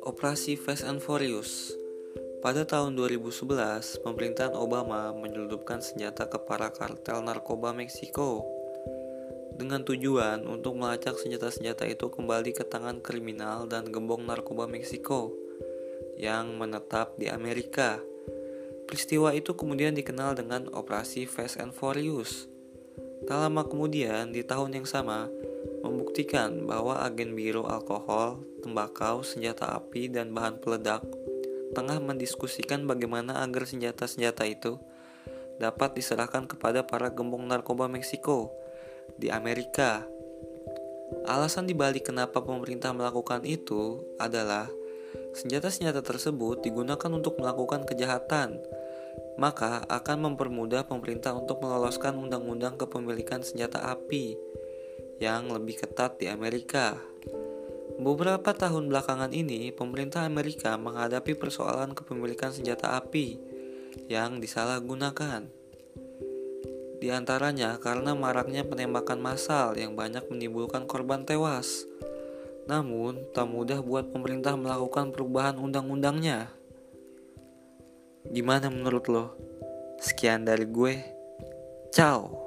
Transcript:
Operasi Fast and Furious Pada tahun 2011, pemerintahan Obama menyelundupkan senjata ke para kartel narkoba Meksiko dengan tujuan untuk melacak senjata-senjata itu kembali ke tangan kriminal dan gembong narkoba Meksiko yang menetap di Amerika. Peristiwa itu kemudian dikenal dengan Operasi Fast and Furious. Tak lama kemudian, di tahun yang sama, membuktikan bahwa agen biro alkohol, tembakau, senjata api, dan bahan peledak tengah mendiskusikan bagaimana agar senjata-senjata itu dapat diserahkan kepada para gembong narkoba Meksiko di Amerika. Alasan dibalik kenapa pemerintah melakukan itu adalah senjata-senjata tersebut digunakan untuk melakukan kejahatan, maka akan mempermudah pemerintah untuk meloloskan undang-undang kepemilikan senjata api yang lebih ketat di Amerika. Beberapa tahun belakangan ini, pemerintah Amerika menghadapi persoalan kepemilikan senjata api yang disalahgunakan. Di antaranya karena maraknya penembakan massal yang banyak menimbulkan korban tewas. Namun, tak mudah buat pemerintah melakukan perubahan undang-undangnya. Gimana menurut lo? Sekian dari gue. Ciao.